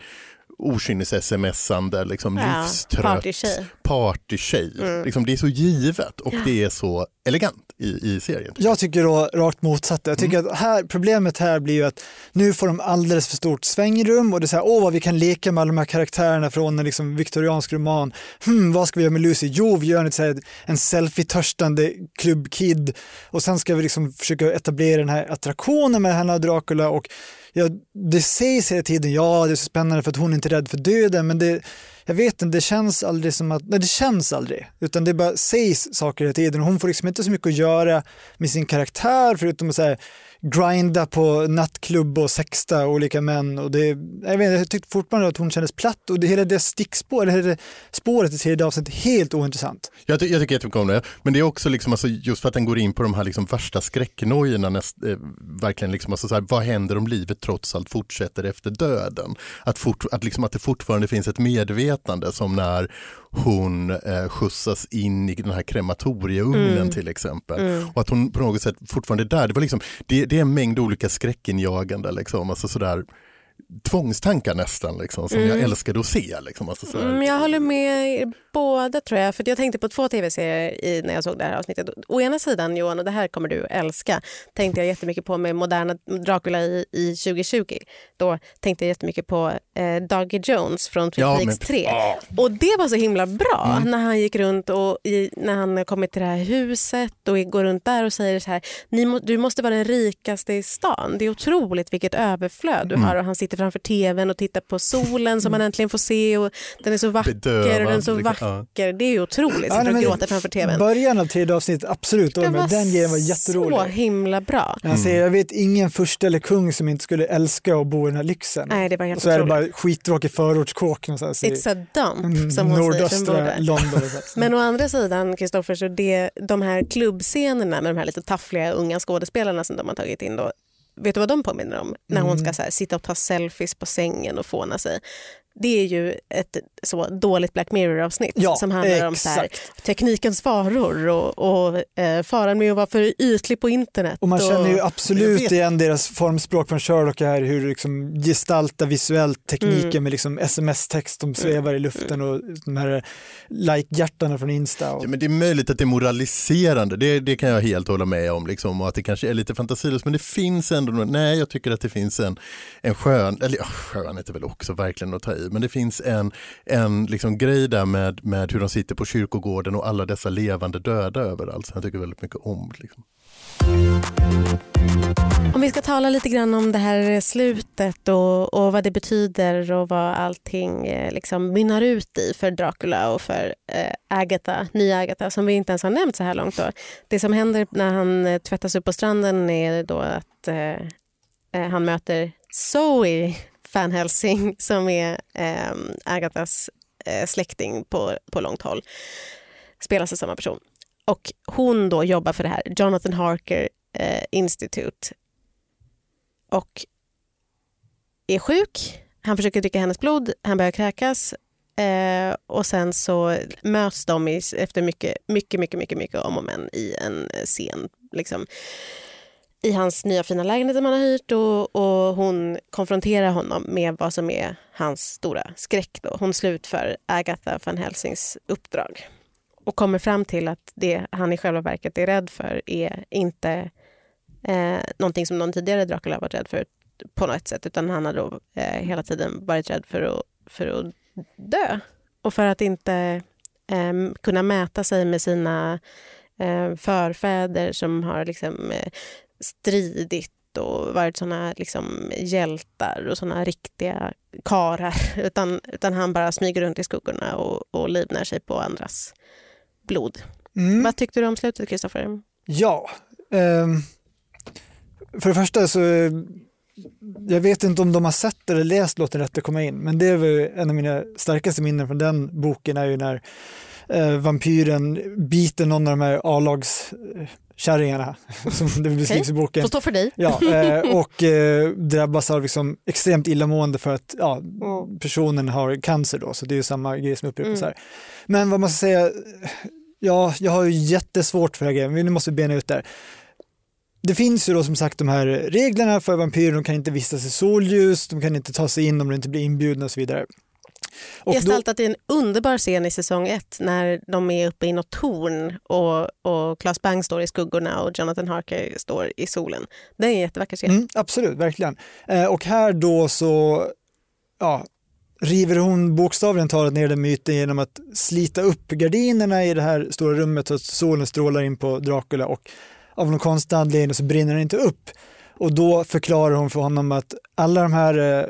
okynnes-smsande, liksom Ja, livstrött partytjej. partytjej. Mm. Liksom, det är så givet och det är så elegant i, i serien. Jag tycker då rakt motsatt. Jag tycker Mm. att här, problemet här blir ju att nu får de alldeles för stort svängrum och det är så här, åh vad vi kan leka med alla de här karaktärerna från en liksom viktoriansk roman. Hmm, vad ska vi göra med Lucy? Jo, vi gör en, så här, en selfie-törstande klubbkid och sen ska vi liksom försöka etablera den här attraktionen med henne och Dracula och ja, det sägs hela tiden, ja det är så spännande för att hon är inte är rädd för döden, men det, jag vet inte, det känns aldrig som att, nej det känns aldrig, utan det bara sägs saker hela tiden. Och hon får liksom inte så mycket att göra med sin karaktär förutom att säga grinda på nattklubb och sexta olika män och det, jag, vet, jag tyckte fortfarande att hon kändes platt och det, hela det stickspår, eller hela det spåret i tredje avsnittet helt ointressant. Jag, ty- jag tycker jättemycket om det, men det är också liksom, alltså, just för att den går in på de här liksom värsta skräcknojorna, näst, eh, verkligen liksom, alltså, så här, vad händer om livet trots allt fortsätter efter döden? Att, fort, att, liksom, att det fortfarande finns ett medvetande som när hon eh, skjutsas in i den här krematorieugnen Mm. till exempel. Mm. Och att hon på något sätt fortfarande är där. Det, var liksom, det, det är en mängd olika skräckinjagande, liksom, alltså sådär, tvångstankar nästan, liksom, som Mm. jag älskade att se. Liksom, alltså, sådär. Mm, jag håller med er båda tror jag. För jag tänkte på två tv-serier i, när jag såg det här avsnittet. Å ena sidan Johan, och det här kommer du älska, tänkte jag jättemycket på med moderna Dracula i, i 2020. Då tänkte jag jättemycket på eh, Dougie Jones från Twin Ja, Peaks men- 3. Och det var så himla bra Mm. när han gick runt och i, när han kommit till det här huset och går runt där och säger så här, Ni må, du måste vara den rikaste i stan. Det är otroligt vilket överflöd du Mm. har. Och han sitter framför tvn och tittar på solen som han äntligen får se och den är så vacker och den är Bedövad, så liksom. vacker. Det är ju otroligt. Ja, Sitter och gråter framför tvn. Början av tredje avsnittet, absolut, Det men den grejen var så jätterolig. himla bra. Han säger, jag vet ingen furste eller kung som inte skulle älska att bo i den här lyxen. Nej, det var helt och så är det otroligt. bara skittråkig förortskåk någonstans i It's a dump, mm, som hon nordöstra. London. så. Men å andra sidan, Kristoffer, så det, de här klubbscenerna med de här lite taffliga unga skådespelarna som de har tagit in då, vet du vad de påminner om? När hon Mm. ska så här, sitta och ta selfies på sängen och fåna sig. Det är ju ett så dåligt Black Mirror-avsnitt Ja, som handlar om så här, exakt. teknikens faror och, och eh, faran med att vara för ytlig på internet. Och man känner ju absolut igen deras formspråk från Sherlock här, hur liksom gestalta visuellt tekniken Mm. med liksom sms-text som svävar i luften och de här like-hjärtarna från Insta. Och, Ja, men det är möjligt att det är moraliserande, det, det kan jag helt hålla med om. Liksom, och att det kanske är lite fantasilöst, men det finns ändå, nej jag tycker att det finns en, en skön, eller ja, skönhet är väl också verkligen att ta i, men det finns en, en liksom grej där med, med hur de sitter på kyrkogården och alla dessa levande döda överallt, som jag tycker väldigt mycket om. Liksom. Om vi ska tala lite grann om det här slutet och, och vad det betyder och vad allting eh, liksom mynnar ut i för Dracula och för eh, Agatha, nya Agatha som vi inte ens har nämnt så här långt. Då. Det som händer när han eh, tvättas upp på stranden är då att eh, eh han möter Zoe Van Helsing som är eh, Agathas eh, släkting på, på långt håll. Spelas av samma person. Och hon då jobbar för det här Jonathan Harker eh, Institute och är sjuk. Han försöker dricka hennes blod, han börjar kräkas eh, och sen så möts de i, efter mycket, mycket, mycket, mycket, mycket om och men i en scen. Liksom, i hans nya fina lägenhet som han har hyrt och, och hon konfronterar honom med vad som är hans stora skräck. Då. Hon slutför Agatha van Helsings uppdrag och kommer fram till att det han i själva verket är rädd för är inte eh, någonting som någon tidigare Dracula varit rädd för på något sätt utan han har då eh, hela tiden varit rädd för att, för att dö och för att inte eh, kunna mäta sig med sina eh, förfäder som har liksom, eh, stridit och varit såna liksom, hjältar och såna riktiga karar utan, utan han bara smyger runt i skuggorna och, och livnär sig på andras blod. mm. Vad tyckte du om slutet, Kristoffer? Ja, ehm, för det första så eh, jag vet inte om de har sett eller läst Låt den rätte komma in, men det är väl en av mina starkaste minnen från den boken är ju när eh, vampyren biter någon av de här A-lagskärringarna som det beskrivs i boken. Får stå för dig. Ja, eh, och eh, drabbas av liksom extremt illamående för att ja, Mm. personen har cancer då, så det är ju samma grej som upprepas Mm. här. Men vad man ska säga, ja, jag har ju jättesvårt för det här grejen, men nu måste vi bena ut där. Det finns ju då som sagt de här reglerna för vampyrer, de kan inte vistas i solljus, de kan inte ta sig in om de inte blir inbjudna och så vidare. Och då, Gestaltat i en underbar scen i säsong ett när de är uppe i något torn och, och Claes Bang står i skuggorna och Jonathan Harker står i solen. Det är en jättevacker scen. mm, absolut, verkligen. Eh, och här då så ja, river hon bokstavligen talat ner den myten genom att slita upp gardinerna i det här stora rummet så att solen strålar in på Dracula och av någon konstig anledning så brinner den inte upp. Och då förklarar hon för honom att alla de här eh,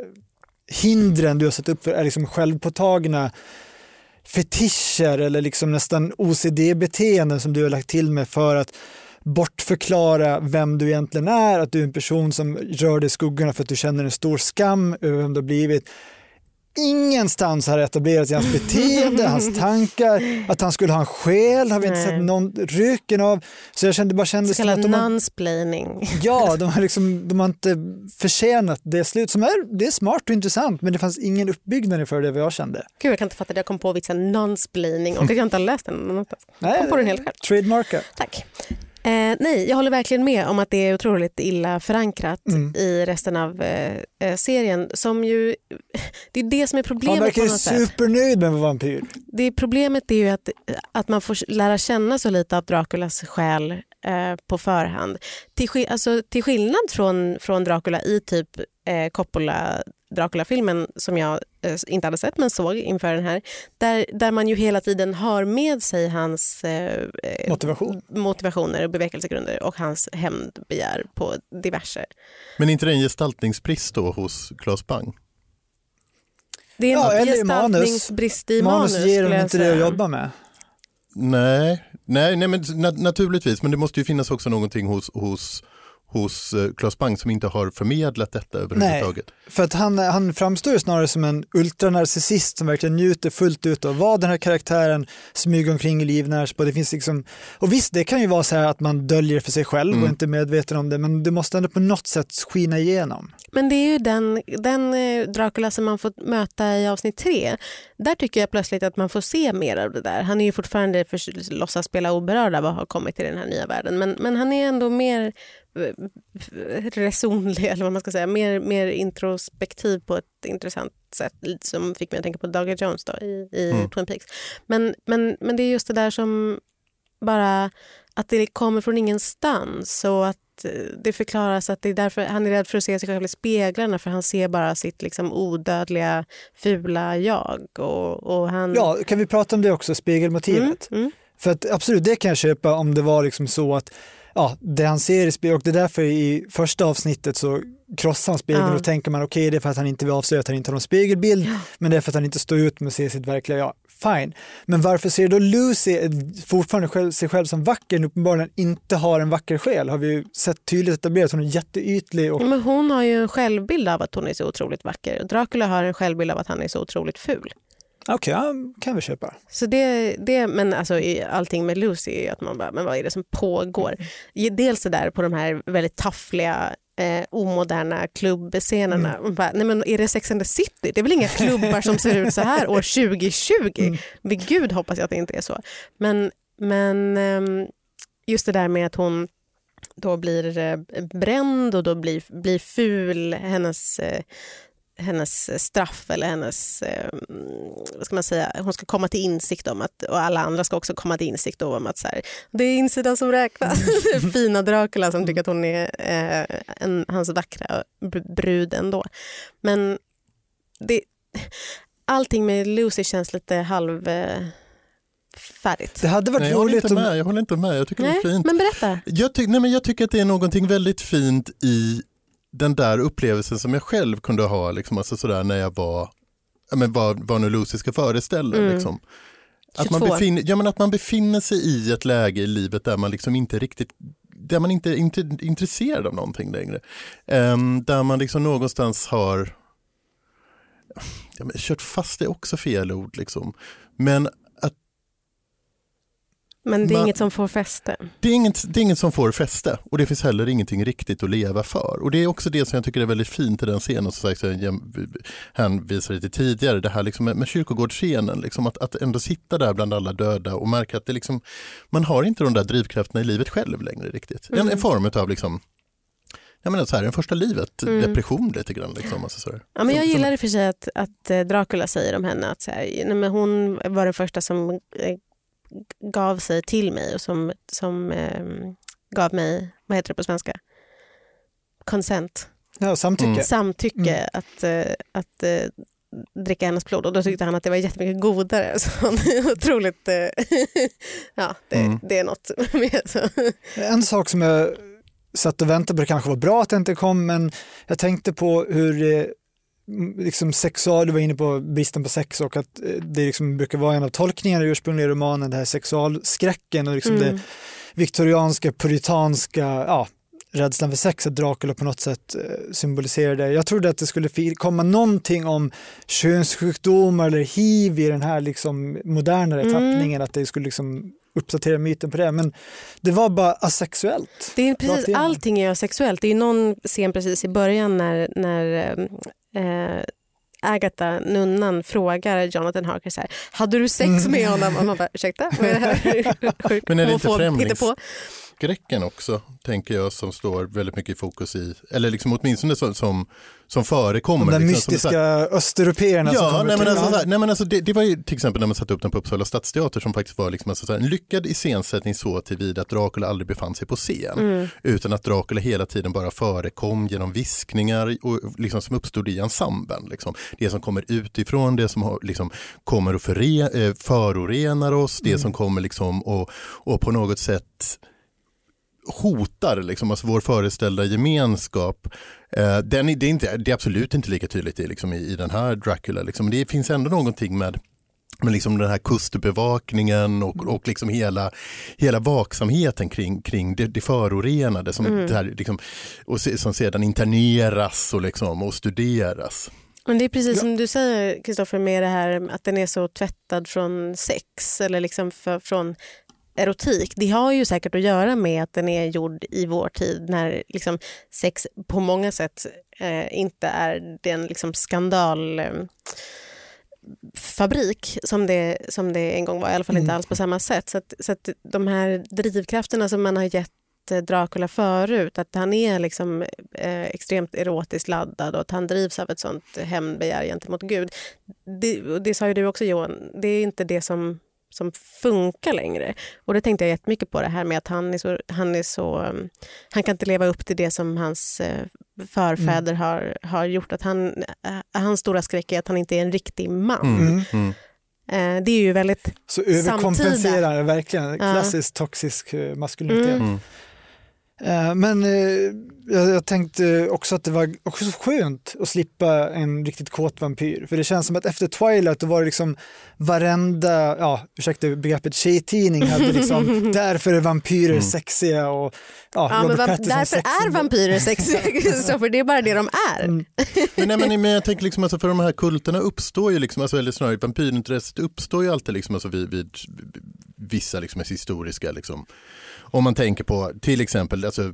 hindren du har satt upp för är liksom självpåtagna fetischer eller liksom nästan OCD-beteenden som du har lagt till med för att bortförklara vem du egentligen är, att du är en person som rör dig i skuggorna för att du känner en stor skam över vem du har blivit. Ingenstans har etablerats i hans beteende, hans tankar, att han skulle ha en själ har vi inte sett någon röken av. Så jag kände bara kände Så som att de har, ja, de har, liksom, de har inte förtjänat det slut som är, det är smart och intressant men det fanns ingen uppbyggnad för det vad jag kände. Gud, jag kan inte fatta det. Jag kom på vitsen nunsplaining och jag inte har läst den. Nej, kom på den helt själv. Trademarka. Tack. Eh, nej, jag håller verkligen med om att det är otroligt illa förankrat Mm. i resten av eh, eh, serien. Som ju, det är det som är Han problemet på verkar supernöjd med att vampyr. Det problemet är ju att, att man får lära känna så lite av Draculas själ eh, på förhand. Till, alltså, till skillnad från, från Dracula i typ eh, Coppola Dracula-filmen som jag inte hade sett men såg inför den här. Där, där man ju hela tiden har med sig hans eh, eh, Motivation. motivationer och bevekelsegrunder och hans hämndbegär på diverse. Men är inte det en gestaltningsbrist då hos Claes Bang? Det är Ja, en eller i manus. gestaltningsbrist i manus. Manus ger dem inte det att jobba med. Nej, nej, nej men na naturligtvis, men det måste ju finnas också någonting hos, hos, hos eh, Claes Bang som inte har förmedlat detta överhuvudtaget. För att han, han framstår ju snarare som en ultranarcissist som verkligen njuter fullt ut av vad den här karaktären smyger omkring i livnärs. Det finns liksom, och visst, det kan ju vara så här att man döljer för sig själv Mm. och inte är medveten om det, men det måste ändå på något sätt skina igenom. Men det är ju den, den eh, Dracula som man får möta i avsnitt tre. Där tycker jag plötsligt att man får se mer av det där. Han är ju fortfarande för, låtsas spela oberörd av att ha kommit till den här nya världen. Men, men han är ändå mer resonlig, eller vad man ska säga. Mer, mer introspektiv på ett intressant sätt. Som fick mig att tänka på Dagger Jones då, i, i Mm. Twin Peaks. Men, men, men det är just det där som bara att det kommer från ingenstans och att eh, det förklaras att det är därför han är rädd för att se sig själv i speglarna för han ser bara sitt liksom odödliga fula jag. Och, och han... Ja, kan vi prata om det också, spegelmotivet? mm, mm. För att absolut, det kan jag köpa om det var liksom så att ja, det han ser i spegeln, och det är därför i första avsnittet så krossar han spegeln Ja. och tänker man okej det är för att han inte vill avslöja att han inte har någon spegelbild men det är för att han inte står ut med att se sitt verkliga jag. Fine. Men varför ser då Lucy fortfarande själv, sig själv som vacker när uppenbarligen inte har en vacker själ? Har vi ju sett tydligt etablerat. Hon är jätteytlig och Men hon har ju en självbild av att hon är så otroligt vacker. Dracula har en självbild av att han är så otroligt ful. Okej, ja, kan vi köpa. Så det, det, men alltså, allting med Lucy är ju att man bara, men vad är det som pågår? Dels det där på de här väldigt taffliga eh, omoderna klubbscenerna. Man Bara, nej men är det Sex and the City? Det är väl inga klubbar som ser ut så här år 2020? Vid gud hoppas jag att det inte är så. Men, men ehm, just det där med att hon då blir eh, bränd och då blir, blir ful, hennes eh, hennes straff eller hennes, eh, vad ska man säga, hon ska komma till insikt om att, och alla andra ska också komma till insikt om att så här, det är insidan som räknas. Fina Dracula som tycker att hon är eh, en, hans vackra br- brud ändå. Men det, allting med Lucy känns lite halv eh, färdigt. Det hade varit Nej, jag, håller inte med, jag håller inte med, jag tycker det Nej, är fint. men berätta. Jag, ty nej, men jag tycker att det är någonting väldigt fint i den där upplevelsen som jag själv kunde ha liksom, alltså sådär, när jag var, ja, men vad, vad nu Lucy ska föreställa. Mm. Liksom. Att, man 22. befinner, ja, men att man befinner sig i ett läge i livet där man liksom inte riktigt där man inte är inte intresserad av någonting längre. Ehm, där man liksom någonstans har ja, men, kört fast det är också fel ord. Liksom. Men Men det är Man- inget som får fäste. det är, inget, det är inget som får fäste och det finns heller ingenting riktigt att leva för. Och det är också det som jag tycker är väldigt fint i den scenen som sagt, jag hänvisade till tidigare, det här liksom med, med kyrkogårdsscenen, liksom att, att ändå sitta där bland alla döda och märka att det liksom, man har inte de där drivkrafterna i livet själv längre riktigt. En, en form av liksom, jag menar så här, en första livet, Mm. depression lite grann. Liksom, alltså så. Ja, men jag gillar i och för sig att, att eh, Dracula säger om henne att så här, nej, men hon var det första som eh, gav sig till mig och som, som eh, gav mig, vad heter det på svenska? Consent, Ja, samtycke. Mm. samtycke Mm. att, eh, att eh, dricka hennes blod och då tyckte han att det var jättemycket godare. Så han är otroligt, eh, ja det, Mm. det är något med så. En sak som jag satt och väntade på, det kanske var bra att det inte kom, men jag tänkte på hur eh, liksom sexual, du var inne på bristen på sex och att eh, det liksom brukar vara en av tolkningarna i ursprungliga romanen, det här sexualskräcken och liksom Mm. det viktorianska, puritanska, ja, rädslan för sex, att Dracula på något sätt eh, symboliserar det. Jag trodde att det skulle komma någonting om könssjukdomar eller hiv i den här liksom modernare Mm. tappningen, att det skulle liksom uppdatera myten på det, men det var bara asexuellt. Det är precis, allting är ju sexuellt. Det är någon scen precis i början när, när eh, Agatha, nunnan, frågar Jonathan Harker så här, hade du sex med honom? Och man bara, ursäkta, vad är det här? Men är det inte homofob främlings- hittepå. skräcken också, tänker jag, som står väldigt mycket i fokus i, eller liksom åtminstone som, som, som förekommer. De där liksom, som så här- mystiska östeuropeerna som Ja, kommer nej, men alltså, så här, nej, men alltså, det, det var ju till exempel när man satte upp den på Uppsala stadsteater som faktiskt var liksom, alltså, så här, en lyckad iscensättning så tillvida att Dracula aldrig befann sig på scen. Mm. Utan att Dracula hela tiden bara förekom genom viskningar och, liksom, som uppstod i ensemblen. Liksom. Det som kommer utifrån, det som har, liksom, kommer och förre, eh, förorenar oss, det som kommer liksom, och, och på något sätt hotar liksom, alltså vår föreställda gemenskap. Eh, den, det, är inte, det är absolut inte lika tydligt i, liksom, i, i den här Dracula. Liksom. Det finns ändå någonting med med liksom den här kustbevakningen och, och liksom hela, hela vaksamheten kring, kring det, det förorenade som, det här, liksom, och se, som sedan interneras och, liksom, och studeras. Men det är precis Ja. som du säger Kristoffer med det här att den är så tvättad från sex eller liksom för, från erotik. Det har ju säkert att göra med att den är gjord i vår tid när liksom sex på många sätt eh, inte är den liksom skandal eh, som det, som det en gång var, i alla fall inte Mm. alls på samma sätt. Så att, så att de här drivkrafterna som man har gett eh, Dracula förut, att han är liksom, eh, extremt erotiskt laddad och att han drivs av ett sånt hämndbegär gentemot Gud. Det, det sa ju du också Johan, det är inte det som, som funkar längre. Och det tänkte jag jättemycket på det här med att han är så, han är så, um, han kan inte leva upp till det som hans eh, förfäder har, har gjort. Att han, eh, hans stora skräck är att han inte är en riktig man. Mm. Mm. Mm. Eh, det är ju väldigt Så överkompenserar det verkligen, klassisk toxisk eh, maskulinitet. Eh, Men eh, jag, tänkte också att det var också skönt att slippa en riktigt kåt vampyr. För det känns som att efter Twilight då var det liksom varenda, ja ursäkta begreppet, tjejtidning hade liksom därför är vampyrer Mm. sexiga och ja, Ja, men va- därför är vampyrer sexiga, Kristoffer. Det är bara det de är. Mm. Men, nej, men, men jag tänker liksom, alltså, för de här kulterna uppstår ju, liksom, alltså, eller snarare vampyrintresset uppstår ju alltid liksom, alltså, vid, vid vissa liksom, historiska, liksom, om man tänker på till exempel alltså,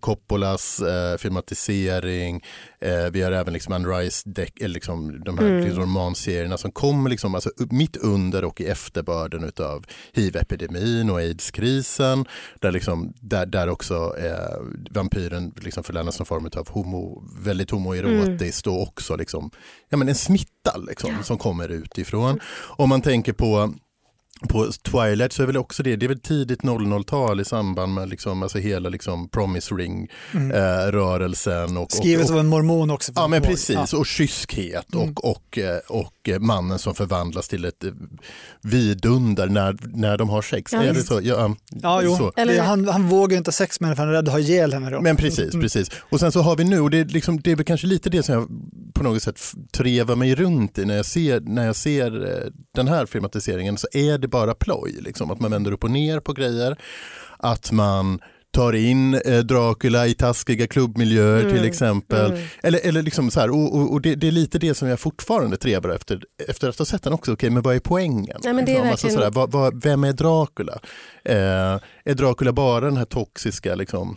Coppolas eh, filmatisering, eh, vi har även liksom Anne Rice, Deck, eller liksom, de här Mm. liksom, romanserierna som kommer liksom, alltså, mitt under och i efterbörden av hiv-epidemin och aids-krisen, där, liksom, där, där också eh, vampyren liksom förlänas som form av homo, väldigt homoerotiskt och också liksom, ja, men en smitta liksom, som kommer utifrån. Om man tänker på på Twilight så är väl också det, det är väl tidigt 00-tal i samband med liksom, alltså hela liksom promise ring Mm. eh, rörelsen. Och, Skrivet och, av en mormon också. Ja men Ja. precis, och kyskhet Mm. och, och, eh, och eh, mannen som förvandlas till ett eh, vidunder när, när de har sex. Ja, är det så? Ja, Ja, jo. så. Eller- han, han vågar inte ha sex med henne för han är rädd att ha ihjäl henne. Då. Men precis, Mm. precis. Och sen så har vi nu, och det är, liksom, det är väl kanske lite det som jag på något sätt trevar mig runt i när jag ser, när jag ser den här filmatiseringen så är det bara ploj. Liksom, att man vänder upp och ner på grejer. Att man tar in eh, Dracula i taskiga klubbmiljöer Mm, till exempel. mm. Eller, eller liksom så här, och, och, och det, det är lite det som jag fortfarande trevar efter, efter att ha sett den också. Okej, men vad är poängen? Nej, men det är Liksom, alltså verkligen- sådär, vad, vad, vem är Dracula? Eh, är Dracula bara den här toxiska liksom,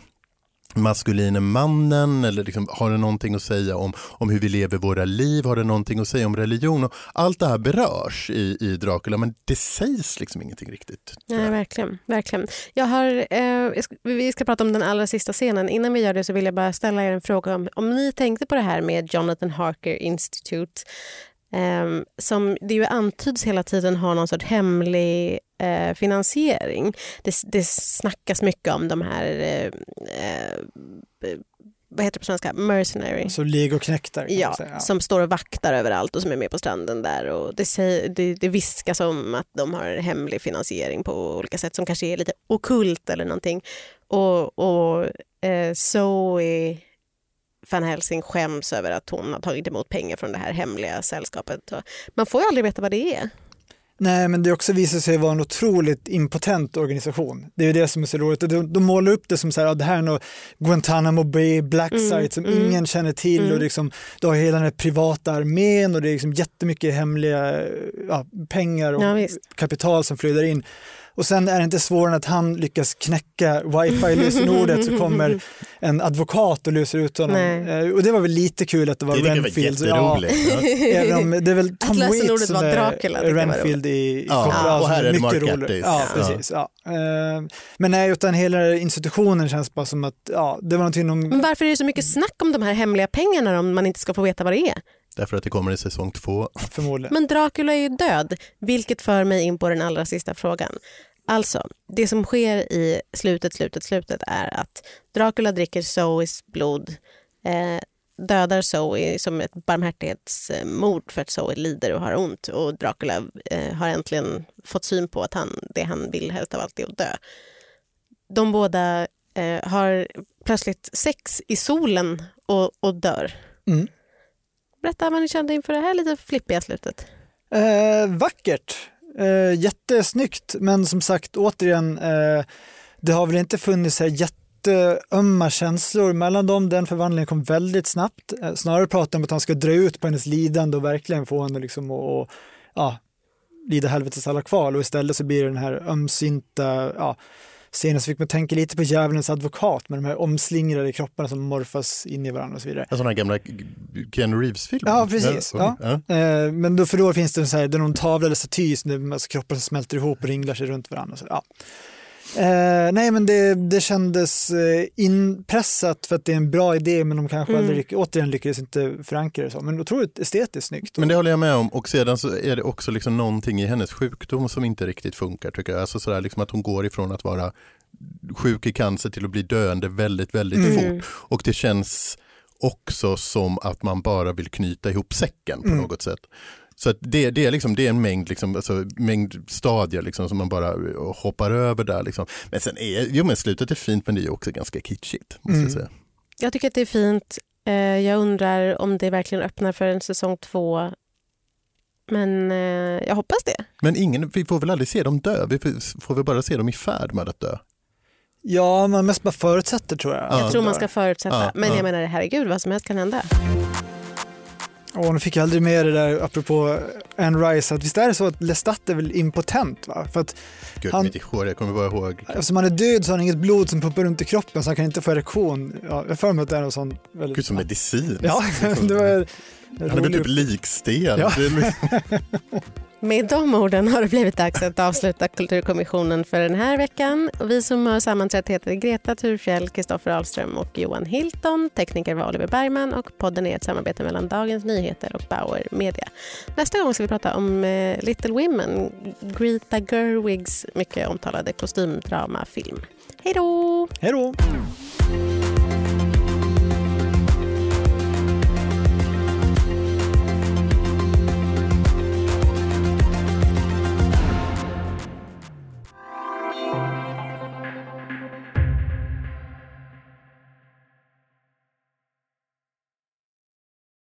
maskuline mannen eller liksom, har det någonting att säga om, om hur vi lever våra liv, har det någonting att säga om religion? Och allt det här berörs i, i Dracula men det sägs liksom ingenting riktigt. Nej, verkligen. verkligen. Jag har, eh, vi ska prata om den allra sista scenen. Innan vi gör det så vill jag bara ställa er en fråga om, om ni tänkte på det här med Jonathan Harker Institute eh, som det ju antyds hela tiden har någon sorts hemlig eh, finansiering. Det, det snackas mycket om de här eh, eh vad heter det på svenska? Mercenary. Så legoknektar? Ja, ja, som står och vaktar överallt och som är med på stranden där. Och det, säger, det, det viskas om att de har hemlig finansiering på olika sätt som kanske är lite okult eller någonting. Och, och eh, Zoe van Helsing skäms över att hon har tagit emot pengar från det här hemliga sällskapet. Man får ju aldrig veta vad det är. Nej, men det också visar sig vara en otroligt impotent organisation. Det är det som är så roligt. De, de målar upp det som så här, det här är något Guantanamo Bay, Black mm, Site som mm, ingen känner till mm. och liksom, du har hela den här privata armén och det är liksom jättemycket hemliga ja, pengar och ja, kapital som flödar in. Och sen är det inte svårare än att han lyckas knäcka wifi-lösenordet så kommer en advokat och löser ut honom. Nej. Eh, och det var väl lite kul att det var det Renfield. Det var ja, om, det är väl Tom Waits som är Dracula, Renfield i ja. ja. och här är det Mark roligt. Ja, precis. Ja. Eh, men nej, utan hela institutionen känns bara som att ja, det var någonting de... Men varför är det så mycket snack om de här hemliga pengarna om man inte ska få veta vad det är? Därför att det kommer i säsong två. Förmodligen. Men Dracula är ju död, vilket för mig in på den allra sista frågan. Alltså, det som sker i slutet, slutet, slutet är att Dracula dricker Zoes blod, eh, dödar Zoe som ett barmhärtighetsmord för att Zoe lider och har ont och Dracula eh, har äntligen fått syn på att han, det han vill helst av allt är att dö. De båda eh, har plötsligt sex i solen och, och dör. Mm. Berätta vad ni kände inför det här lite flippiga slutet. Eh, vackert. Eh, jättesnyggt, men som sagt återigen, eh, det har väl inte funnits här jätteömma känslor mellan dem. Den förvandlingen kom väldigt snabbt. Eh, snarare pratar om att han ska dra ut på hennes lidande och verkligen få henne liksom att ja, lida helvetes alla kval och istället så blir det den här ömsinta, ja, scenen så fick man tänka lite på djävulens advokat med de här omslingrade kropparna som morfas in i varandra och så vidare. En sån här gamla Ken Reeves-film? Ja, precis. Ja. ja. Eh, men då, för då finns det en sån här, det är någon tavla eller staty, alltså kroppar som smälter ihop och ringlar sig runt varandra. Så, ja. Eh, nej men det, det kändes eh, inpressat för att det är en bra idé men de kanske mm. aldrig, återigen lyckades inte förankra det så. Men otroligt estetiskt snyggt. Men det håller jag med om och sedan så är det också liksom någonting i hennes sjukdom som inte riktigt funkar tycker jag. Alltså sådär liksom att hon går ifrån att vara sjuk i cancer till att bli döende väldigt, väldigt mm. fort. Och det känns också som att man bara vill knyta ihop säcken på mm. något sätt. Så det, det, är liksom, det är en mängd, liksom, alltså, mängd stadier liksom, som man bara hoppar över där. Liksom. Men sen är, jo men slutet är fint men det är också ganska kitschigt. Måste mm. jag, säga. jag tycker att det är fint. Eh, jag undrar om det verkligen öppnar för en säsong två. Men eh, jag hoppas det. Men ingen, vi får väl aldrig se dem dö? Vi får väl bara se dem i färd med att dö? Ja, man mest bara förutsätter tror jag. Jag tror man ska förutsätta. Ja, men jag menar herregud, vad som helst kan hända. Åh, nu fick jag aldrig med det där apropå Anne Rice, att visst är det så att Lestat är väl impotent? Va? För att Gud, han, mitt hår, jag kommer bara ihåg. Eftersom han är död så har han inget blod som pumpar runt i kroppen så han kan inte få erektion. Ja, jag för mig att det är någon sån... Väldigt, Gud, som medicin. Ja, det var... Han är väl typ likstel. Ja. Med de orden har det blivit dags att avsluta Kulturkommissionen för den här veckan. Vi som har sammanträtt heter Greta Thurfjell, Kristoffer Ahlström och Johan Hilton. Tekniker var Oliver Bergman och podden är ett samarbete mellan Dagens Nyheter och Bauer Media. Nästa gång ska vi prata om eh, Little Women, Greta Gerwigs mycket omtalade kostymdramafilm. Hej då! Hej då!